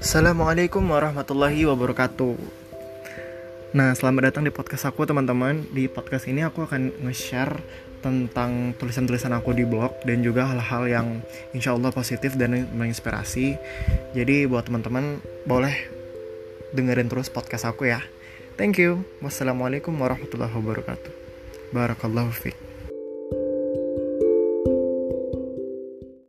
Assalamualaikum warahmatullahi wabarakatuh. Nah, selamat datang di podcast aku, teman-teman. Di podcast ini aku akan nge-share tentang tulisan-tulisan aku di blog dan juga hal-hal yang insya Allah positif dan menginspirasi. Jadi buat teman-teman boleh dengerin terus podcast aku ya. Thank you. Wassalamualaikum warahmatullahi wabarakatuh. Barakallahu fiqh.